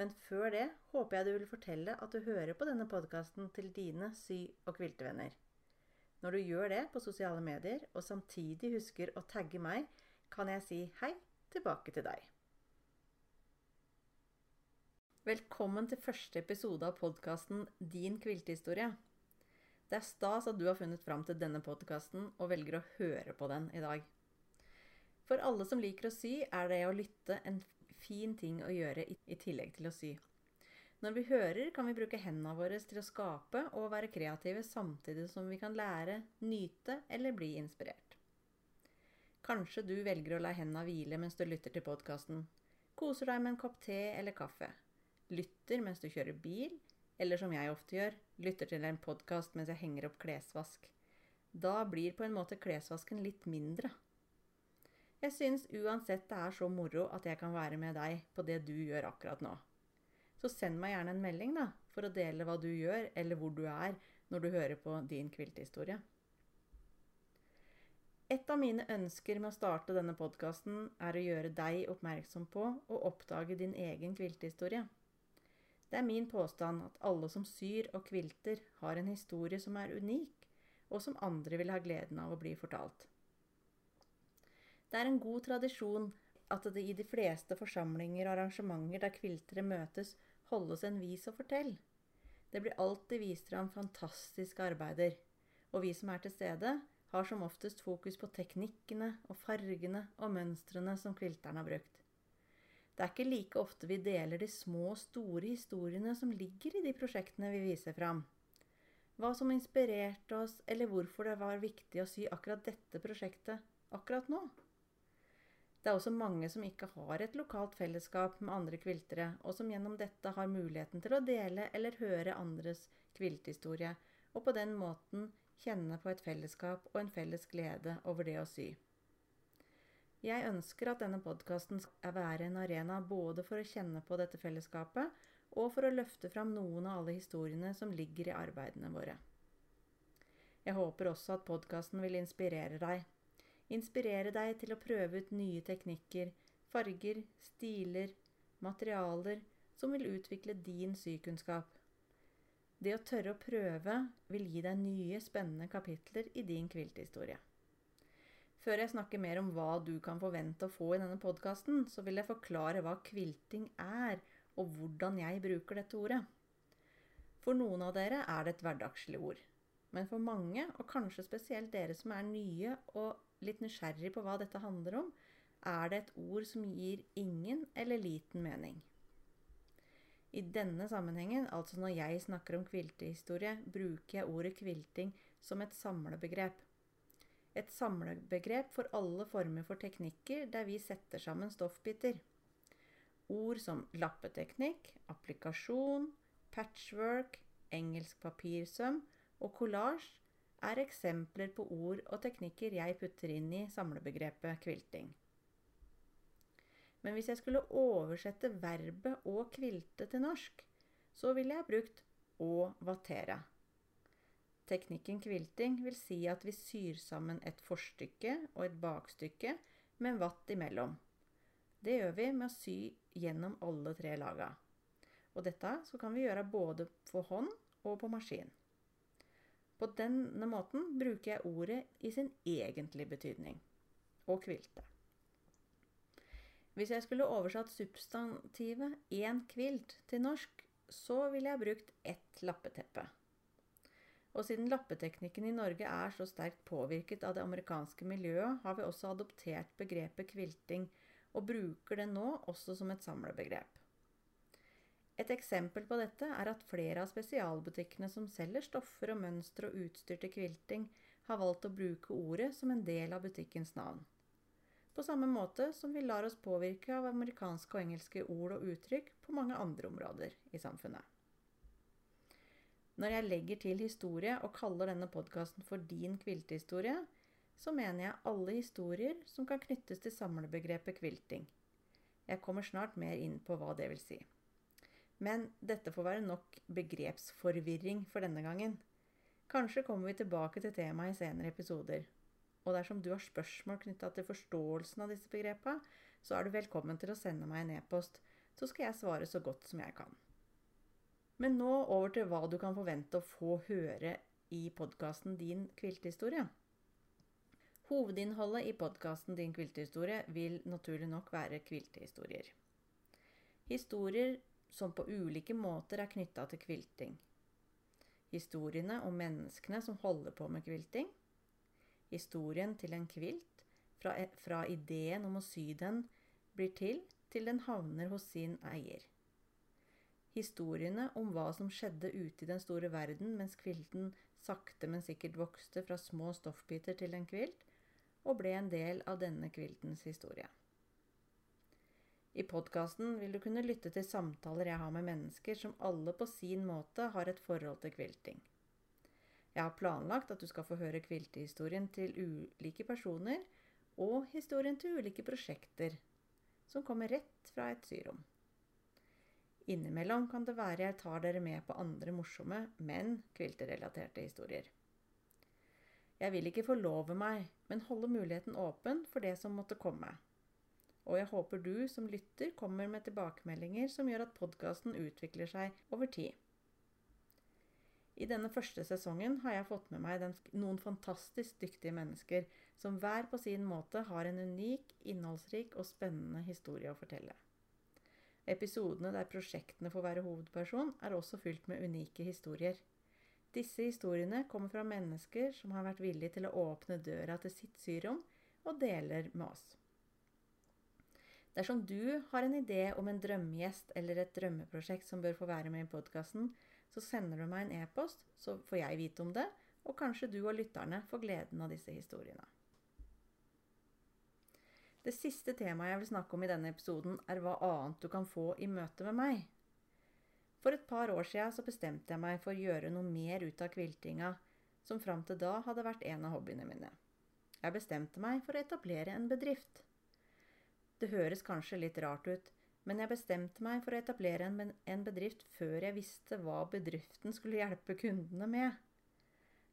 Men før det håper jeg du vil fortelle at du hører på denne podkasten til dine sy- og kviltevenner. Når du gjør det på sosiale medier, og samtidig husker å tagge meg, kan jeg si hei tilbake til deg. Velkommen til første episode av podkasten Din kviltehistorie. Det er stas at du har funnet fram til denne podkasten og velger å høre på den i dag. For alle som liker å sy, er det å lytte en fin ting å gjøre i tillegg til å sy. Når vi hører, kan vi bruke hendene våre til å skape og være kreative samtidig som vi kan lære, nyte eller bli inspirert. Kanskje du velger å la hendene hvile mens du lytter til podkasten. Koser deg med en kopp te eller kaffe. Lytter mens du kjører bil, eller som jeg ofte gjør, lytter til en podkast mens jeg henger opp klesvask. Da blir på en måte klesvasken litt mindre. Jeg syns uansett det er så moro at jeg kan være med deg på det du gjør akkurat nå. Så send meg gjerne en melding, da, for å dele hva du gjør, eller hvor du er når du hører på din kvilthistorie. Et av mine ønsker med å starte denne podkasten er å gjøre deg oppmerksom på å oppdage din egen kviltehistorie. Det er min påstand at alle som syr og kvilter, har en historie som er unik, og som andre vil ha gleden av å bli fortalt. Det er en god tradisjon at det i de fleste forsamlinger og arrangementer der kviltere møtes, holdes en vis og fortell. Det blir alltid vist fram fantastiske arbeider, og vi som er til stede, har som oftest fokus på teknikkene og fargene og mønstrene som kvilteren har brukt. Det er ikke like ofte vi deler de små og store historiene som ligger i de prosjektene vi viser fram. Hva som inspirerte oss, eller hvorfor det var viktig å sy akkurat dette prosjektet akkurat nå. Det er også mange som ikke har et lokalt fellesskap med andre kviltere, og som gjennom dette har muligheten til å dele eller høre andres kvilthistorie, og på den måten kjenne på et fellesskap og en felles glede over det å sy. Jeg ønsker at denne podkasten skal være en arena både for å kjenne på dette fellesskapet, og for å løfte fram noen av alle historiene som ligger i arbeidene våre. Jeg håper også at podkasten vil inspirere deg Inspirere deg til å prøve ut nye teknikker, farger, stiler, materialer som vil utvikle din sykunnskap. Det å tørre å prøve vil gi deg nye, spennende kapitler i din kvilthistorie. Før jeg snakker mer om hva du kan forvente å få i denne podkasten, så vil jeg forklare hva kvilting er, og hvordan jeg bruker dette ordet. For noen av dere er det et hverdagslig ord. Men for mange, og kanskje spesielt dere som er nye og litt nysgjerrig på hva dette handler om, er det et ord som gir ingen eller liten mening. I denne sammenhengen, altså når jeg snakker om kviltehistorie, bruker jeg ordet kvilting som et samlebegrep. Et samlebegrep for alle former for teknikker der vi setter sammen stoffbiter. Ord som lappeteknikk, applikasjon, patchwork, engelsk papirsøm og collage er eksempler på ord og teknikker jeg putter inn i samlebegrepet kvilting. Men hvis jeg skulle oversette verbet 'å kvilte' til norsk, så ville jeg brukt 'å vatere'. Teknikken kvilting vil si at vi syr sammen et forstykke og et bakstykke med en vatt imellom. Det gjør vi med å sy gjennom alle tre laga. Og dette kan vi gjøre både for hånd og på maskin. På denne måten bruker jeg ordet i sin egentlige betydning og kvilte. Hvis jeg skulle oversatt substantivet 'én kvilt' til norsk, så ville jeg brukt ett lappeteppe. Og siden lappeteknikken i Norge er så sterkt påvirket av det amerikanske miljøet, har vi også adoptert begrepet kvilting, og bruker det nå også som et samlebegrep. Et eksempel på dette er at flere av spesialbutikkene som selger stoffer og mønstre og utstyr til kvilting, har valgt å bruke ordet som en del av butikkens navn. På samme måte som vi lar oss påvirke av amerikanske og engelske ord og uttrykk på mange andre områder i samfunnet. Når jeg legger til historie og kaller denne podkasten for Din kviltehistorie, så mener jeg alle historier som kan knyttes til samlebegrepet kvilting. Jeg kommer snart mer inn på hva det vil si. Men dette får være nok begrepsforvirring for denne gangen. Kanskje kommer vi tilbake til temaet i senere episoder. Og dersom du har spørsmål knytta til forståelsen av disse begrepene, så er du velkommen til å sende meg en e-post, så skal jeg svare så godt som jeg kan. Men nå over til hva du kan forvente å få høre i podkasten Din kviltehistorie. Hovedinnholdet i podkasten Din kviltehistorie vil naturlig nok være kviltehistorier. Historier som på ulike måter er knytta til kvilting. Historiene om menneskene som holder på med kvilting. Historien til en kvilt, fra, fra ideen om å sy den blir til, til den havner hos sin eier. Historiene om hva som skjedde ute i den store verden mens kvilten sakte, men sikkert vokste fra små stoffbiter til en kvilt, og ble en del av denne kviltens historie. I podkasten vil du kunne lytte til samtaler jeg har med mennesker som alle på sin måte har et forhold til kvilting. Jeg har planlagt at du skal få høre kviltehistorien til ulike personer og historien til ulike prosjekter som kommer rett fra et syrom. Innimellom kan det være jeg tar dere med på andre morsomme, men kvilterelaterte historier. Jeg vil ikke forlove meg, men holde muligheten åpen for det som måtte komme. Og jeg håper du som lytter kommer med tilbakemeldinger som gjør at podkasten utvikler seg over tid. I denne første sesongen har jeg fått med meg den, noen fantastisk dyktige mennesker som hver på sin måte har en unik, innholdsrik og spennende historie å fortelle. Episodene der prosjektene får være hovedperson, er også fylt med unike historier. Disse historiene kommer fra mennesker som har vært villige til å åpne døra til sitt syrom og deler med oss. Dersom du har en idé om en drømmegjest eller et drømmeprosjekt som bør få være med i podkasten, så sender du meg en e-post, så får jeg vite om det, og kanskje du og lytterne får gleden av disse historiene. Det siste temaet jeg vil snakke om i denne episoden, er hva annet du kan få i møte med meg. For et par år så bestemte jeg meg for å gjøre noe mer ut av kviltinga, som fram til da hadde vært en av hobbyene mine. Jeg bestemte meg for å etablere en bedrift. Det høres kanskje litt rart ut, men jeg bestemte meg for å etablere en bedrift før jeg visste hva bedriften skulle hjelpe kundene med.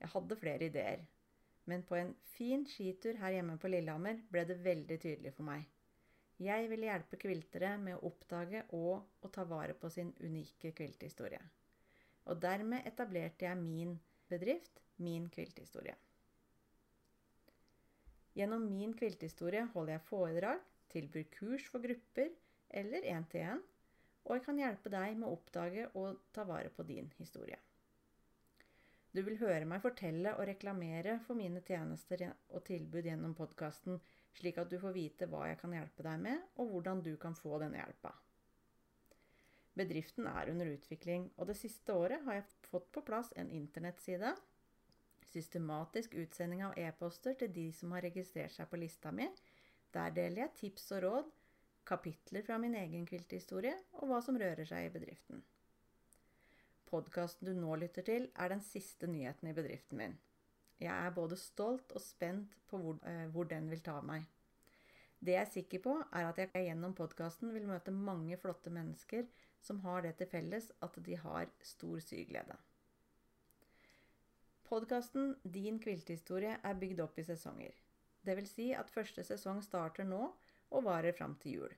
Jeg hadde flere ideer, men på en fin skitur her hjemme på Lillehammer ble det veldig tydelig for meg. Jeg ville hjelpe kviltere med å oppdage og å ta vare på sin unike kvilthistorie. Og dermed etablerte jeg min bedrift, Min kvilthistorie. Gjennom Min kvilthistorie holder jeg foredrag, tilbyr kurs for grupper eller én-til-én, og jeg kan hjelpe deg med å oppdage og ta vare på din historie. Du vil høre meg fortelle og reklamere for mine tjenester og tilbud gjennom podkasten slik at du får vite hva jeg kan hjelpe deg med, og hvordan du kan få denne hjelpa. Bedriften er under utvikling, og det siste året har jeg fått på plass en internettside, systematisk utsending av e-poster til de som har registrert seg på lista mi. Der deler jeg tips og råd, kapitler fra min egen kvilthistorie og hva som rører seg i bedriften. Podkasten du nå lytter til, er den siste nyheten i bedriften min. Jeg er både stolt og spent på hvor, eh, hvor den vil ta meg. Det jeg er sikker på, er at jeg gjennom podkasten vil møte mange flotte mennesker som har det til felles at de har stor syglede. Podkasten Din kviltehistorie er bygd opp i sesonger. Vil si at første sesong starter nå og varer fram til jul.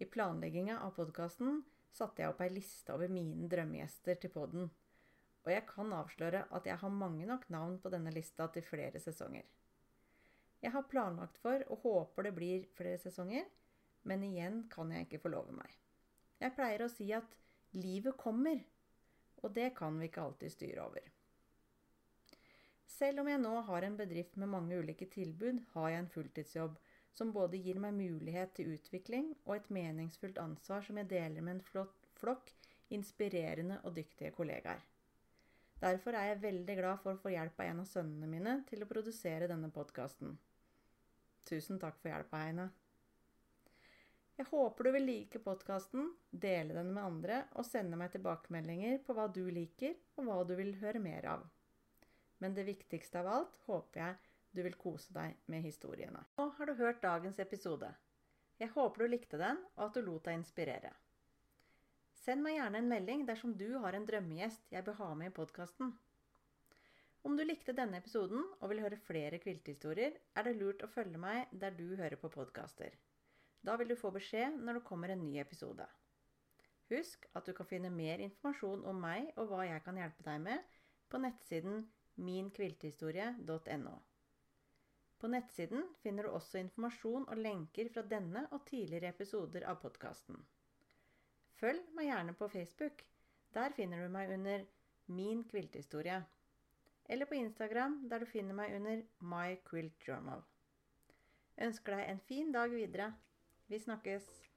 I planlegginga av podkasten satte jeg opp ei liste over mine drømmegjester til podden. Og jeg kan avsløre at jeg har mange nok navn på denne lista til flere sesonger. Jeg har planlagt for og håper det blir flere sesonger, men igjen kan jeg ikke forlove meg. Jeg pleier å si at livet kommer, og det kan vi ikke alltid styre over. Selv om jeg nå har en bedrift med mange ulike tilbud, har jeg en fulltidsjobb som både gir meg mulighet til utvikling og et meningsfullt ansvar som jeg deler med en flott flokk inspirerende og dyktige kollegaer. Derfor er jeg veldig glad for å få hjelp av en av sønnene mine til å produsere denne podkasten. Tusen takk for hjelpa, Heine. Jeg håper du vil like podkasten, dele den med andre og sende meg tilbakemeldinger på hva du liker, og hva du vil høre mer av. Men det viktigste av alt håper jeg du vil kose deg med historiene. Nå har du hørt dagens episode. Jeg håper du likte den, og at du lot deg inspirere. Send meg gjerne en melding dersom du har en drømmegjest jeg bør ha med i podkasten. Om du likte denne episoden og vil høre flere kviltehistorier, er det lurt å følge meg der du hører på podkaster. Da vil du få beskjed når det kommer en ny episode. Husk at du kan finne mer informasjon om meg og hva jeg kan hjelpe deg med på nettsiden minkviltehistorie.no. På nettsiden finner du også informasjon og lenker fra denne og tidligere episoder av podkasten. Følg meg gjerne på Facebook. Der finner du meg under Min kviltehistorie. Eller på Instagram, der du finner meg under My Quilt Journal. Ønsker deg en fin dag videre. Vi snakkes!